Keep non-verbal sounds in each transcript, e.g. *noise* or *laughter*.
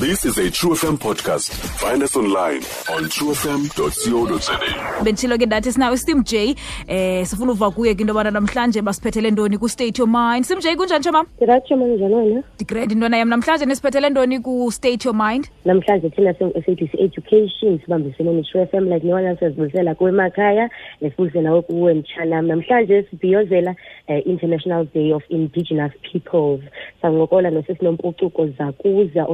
This is a True FM podcast. Find us online on truefm.co.za. benditshilo ke that is now Steam j. Eh sifuna uva kuye ke into yobana namhlanje basiphethele ntoni ku-state your mind. Steam j kunjani tsho mam ndiratsho manjani wena. Ndigrade intwana yam. Namhlanje nisiphethele ntoni ku-state your mind? Namhlanje thina se SADC education sibambisene ne-true f m like niwana siyazibulisela kuwe emakhaya nesibulise nawe kuwe mtshanam. Namhlanje sibhiyozela um international day of indigenous peoples. Sangokola nosisi nompucuko zakuza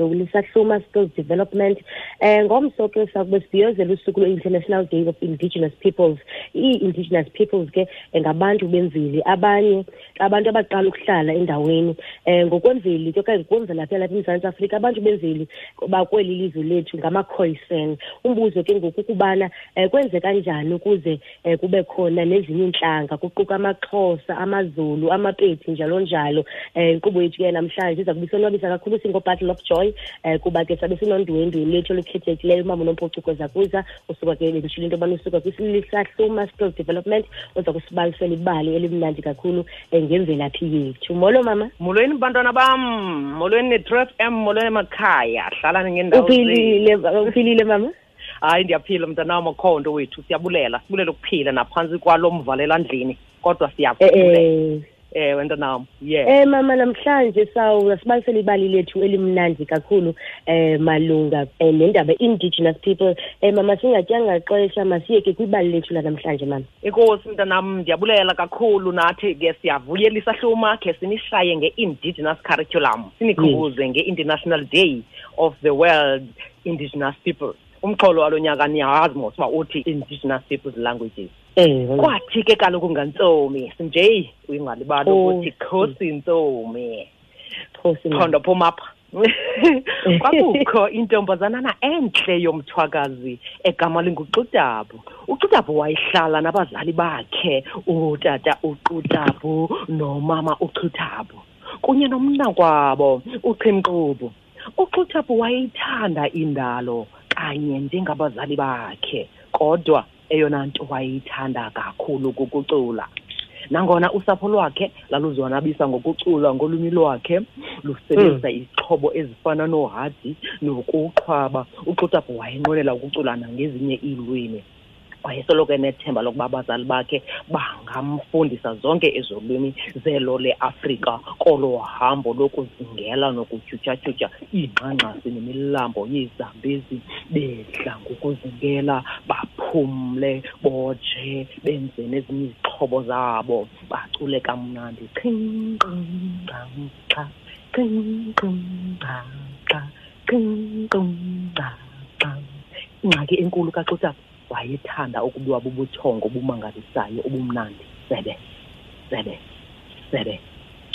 osoleleke ulisahluma skills development. Um ngomso ke sakube sibhiyozela usuku lwe-international day of indigenous peoples. Ii-indigenous peoples ke eh, ngabantu bemveli abanye abantu abaqala ukuhlala endaweni. Um ngokwemveli ke okanye ngokwemvelaphi yalapha emzantsi afrika abantu bemveli bakweli lizwe lethu ngamakhoyisen umbuzo ke ngoku ukubana um kwenze kanjani ukuze um kube khona nezinye iintlanga kuquka amaxhosa amazulu amapedi njalo njalo. Um inkqubo yethu ke namhlanje iza kube isonwabisa kakhulu singobattle of joy. Um kuba ke sabe sinondwendwe lethu olukhethekileyo umama unompucuko zakuza usuka ke benditshilo into yobana usuka kwisilisahluma skill development uza kusibalisela ibali elimnandi kakhulu um ngemvelaphi yethu. Molo mama. Molweni bantwana bam. Molweni ne-tref m molweni emakhaya. Hlalani ngendawo uphilile uphilile mama? *laughs* Hayi ndiyaphila mntanam akhonto wethu. Siyabulela. Sibulela ukuphila naphantsi kwalo mvalelandlini kodwa eh siyabulela eh ewe ntanam ye Eh mama namhlanje sawu sibalisela ibali lethu elimnandi kakhulu eh malunga eh, nendaba indigenous people. Eh mama singatyanga xesha masiyeke kwibali lethu lanamhlanje mama. Inkosi mntanam ndiyabulela kakhulu nathi ke siyavuyelisa hluma khe sinishaye nge-indigenous curriculum. Sinikhumbuze nge-international day of the world indigenous people. Umxholo walo nyaka niyawazi mos uba uthi indigenous peoples languages. Kwathi ke kaloku ngantsomi sinje uyingalibali Oh. ukuthi khosi ntsomi Khosi mama. khondo phuma apha *laughs* kwakukho intombazanana entle yomthwakazi egama linguxutabu uxutabu wayehlala nabazali bakhe utata uxutabu nomama uxutabu kunye nomnakwabo uchimqubu uxutabu wayeyithanda indalo kanye njengabazali bakhe kodwa eyona nto wayeyithanda kakhulu kukucula. Nangona usapho lwakhe laluzonwabisa ngokucula ngolwimi lwakhe lusebenzisa izixhobo ezifana nohadi nokuqhwaba uxutapho wayenqwenela ukucula nangezinye iilwimi wayesoloko enethemba lokuba abazali bakhe bangamfundisa zonke ezo lwimi zelo leafrika kolo hambo lokuzingela nokutyhutyhatyhutyha iingxangxasi nemilambo yeezambezi bedla ngokuzingela baphumle boje benze nezinye izixhobo zabo bacule kamnandi qinkqinqanqa qinkqinqanqa qinkqinqanqa ingxaki enkulu kaxutabu wayethanda ukubiwa bubuthongo obumangalisayo obumnandi. Sebe sebe sebe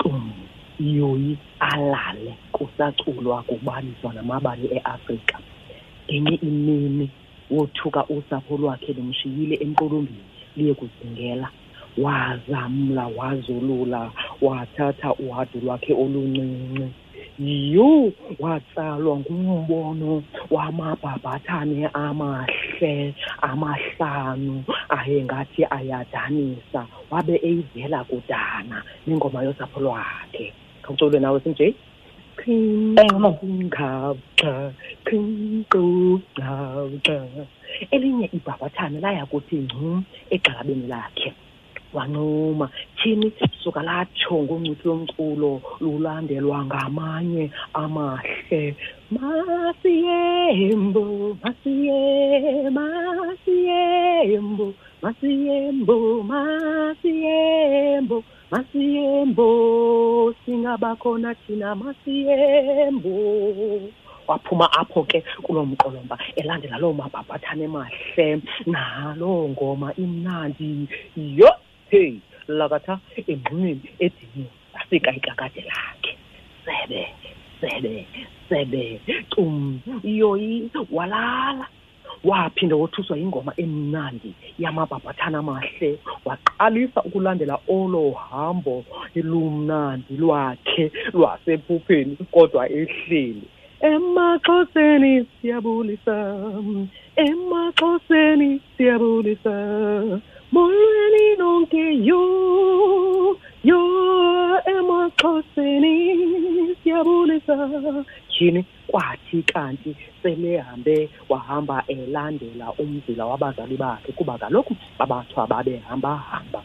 cum yoyi alale kusaculwa kubaliswa namabali eafrika. Ngenye imini wothuka usapho lwakhe lumshiyile emqolombini liye kuzingela wazamla wazolula wathatha uhadu lwakhe oluncinci. Yho watsalwa ngumbono wamabhabhathane amahle amahlanu ayengathi ayadanisa. Wabe eyivela kudana nengoma yosapho lwakhe. Khawuculwe nawe sinje? Khinkqabqa khinkqabqa elinye ibhabhathane laya kuthi ngcu egxalabeni lakhe. Wancuma tyhini suka latsho ngoncuthu lomculo lulandelwa ngamanye amahle. Masiyembo masiye masiyembo masiyembo masiyembo masiyembo. Singabakhona thina masiyembo. Waphuma apho ke kuloo mqolomba elandela loo mabhabhathane mahle. Naloo ngoma imnandi. Yho heyi lakatha engqinweni edinini afika ikakade lakhe. Sebe sebe sebe. Cum yoyi walala. Waphinda wothuswa yingoma emnandi yamabhabhathana amahle waqalisa ukulandela olo hambo lumnandi lwakhe lwasephupheni kodwa ehleli. Emaxhoseni siyabulisa. Emaxhoseni siyabulisa. Molweni nonke yo yo emaxhoseni siyabulisa tyhini kwathi kanti selehambe wahamba elandela umzila wabazali bakhe kuba kaloku abathwa babehamba-hamba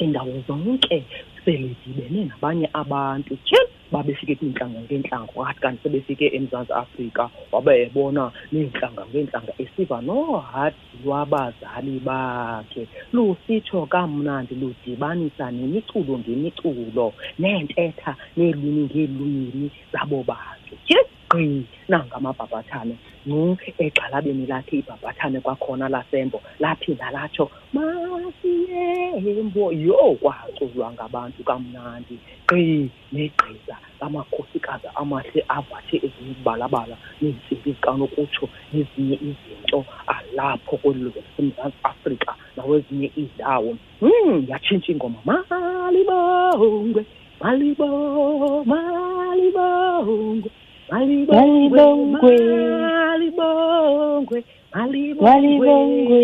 iindawo zonke selidibene nabanye abantu. Tyhini babefike kwiintlanga ngeentlanga wathi kanti sebefike emzantsi afrika wabe ebona neentlanga ngeentlanga esiva nohadi lwabazali bakhe. Lusitsho kamnandi ludibanisa nemiculo ngemiculo neentetha neelwimi ngeelwimi zabo bakhe. Tyhini gqi nangamabhabhathane ngcu egxalabeni lakhe ibhabhathane kwakhona lasembo laphinda latsho masiyembo yho kwaculwa ngabantu kamnandi gqi negqiza amakhosikazi amahle avathe ezinye izibalabala neentsimbi zikanokutsho nezinye izinto alapho kweli lizwe lasemzantsi afrika nawezinye iindawo um yatshintsha ingoma malibongwe malibo malibongwe Malibongwe. malibongwe Malibongwe.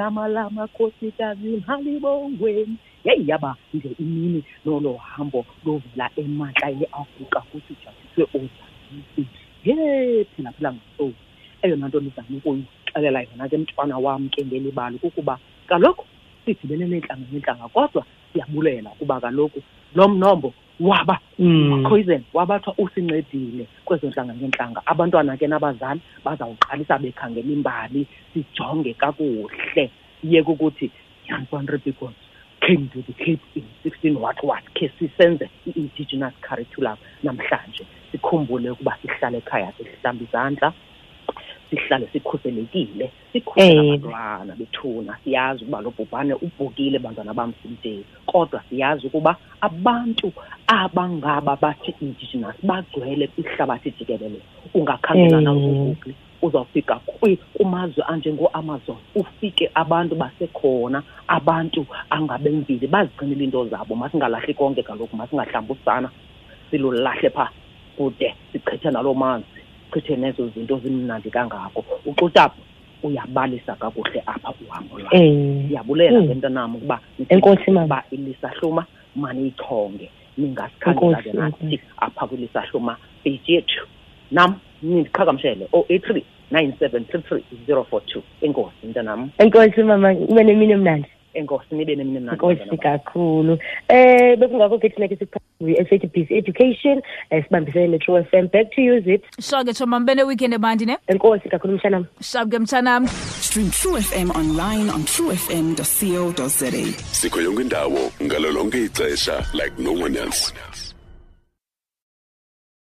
Igama lamakhosikazi malibongwe yeyi yaba nje imini nolo hambo lovela emantla yeafrika kusijabulise oozalisi ye phela phela ngantoni eyona nto ndizame ukuyixelela yona ke mntwana wam ke ngelibali kukuba kaloku sidibene neentlanga ngeentlanga kodwa siyabulela kuba kaloku lo mnombo waba Mm. poison wabathwa usincedile kwezo ntlanga ngeentlanga abantwana ke nabazali bazawuqalisa bekhangela imbali sijonge kakuhle. Iye kukuthi young country people came to the cape in sixteen what what khe sisenze i-indigenous curriculum namhlanje. Sikhumbule ukuba sihlale ekhaya sihlamba izandla. Sihlale sikhuselekile sikhusela Eh. abantwana bethuna siyazi ukuba lo bhubhane ubhukile bantwana bam simdeni kodwa siyazi ukuba abantu abangaba bathi indigenous bagcwele kwihlabathi jikelele. Ungakhangela Eh. nawuzugugli uzawufika kwi- kumazwe anjengooamazon ufike abantu basekhona abantu angabemvili bazigcinile into zabo. Masingalahli konke kaloku masingahlambi usana silulahle phaa kude sichithe naloo manzi. Chithe nezo zinto zimnandi kangako uxutapho uyabalisa kakuhle apha uhambo lwakho Eh. ndiyabulela Mm. ke mntanam ukuba Enkosi, mama. uba ilisahluma maniyichonge ningasikhangela ke Enkosi, nathi enkosi. apha kwilisahluma page yethu nam nindiqhagamshele o eight three nine seven three three zero four two enkosi mntanam enkosi mama ube nemini emnandi enkosi nibe nemini mnandi enkosi kakhulu. Eh bekungakho ke thina ke sikwi-sabc education um sibambisene ne-true f m. Back to use it sure ke choma mbe ne-weekend ebandi ne? Enkosi kakhulu mshanam. Shap ke mtshanam. Stream True FM online on truefm.co.za. sikho yonke indawo ngalo lonke ixesha like no one else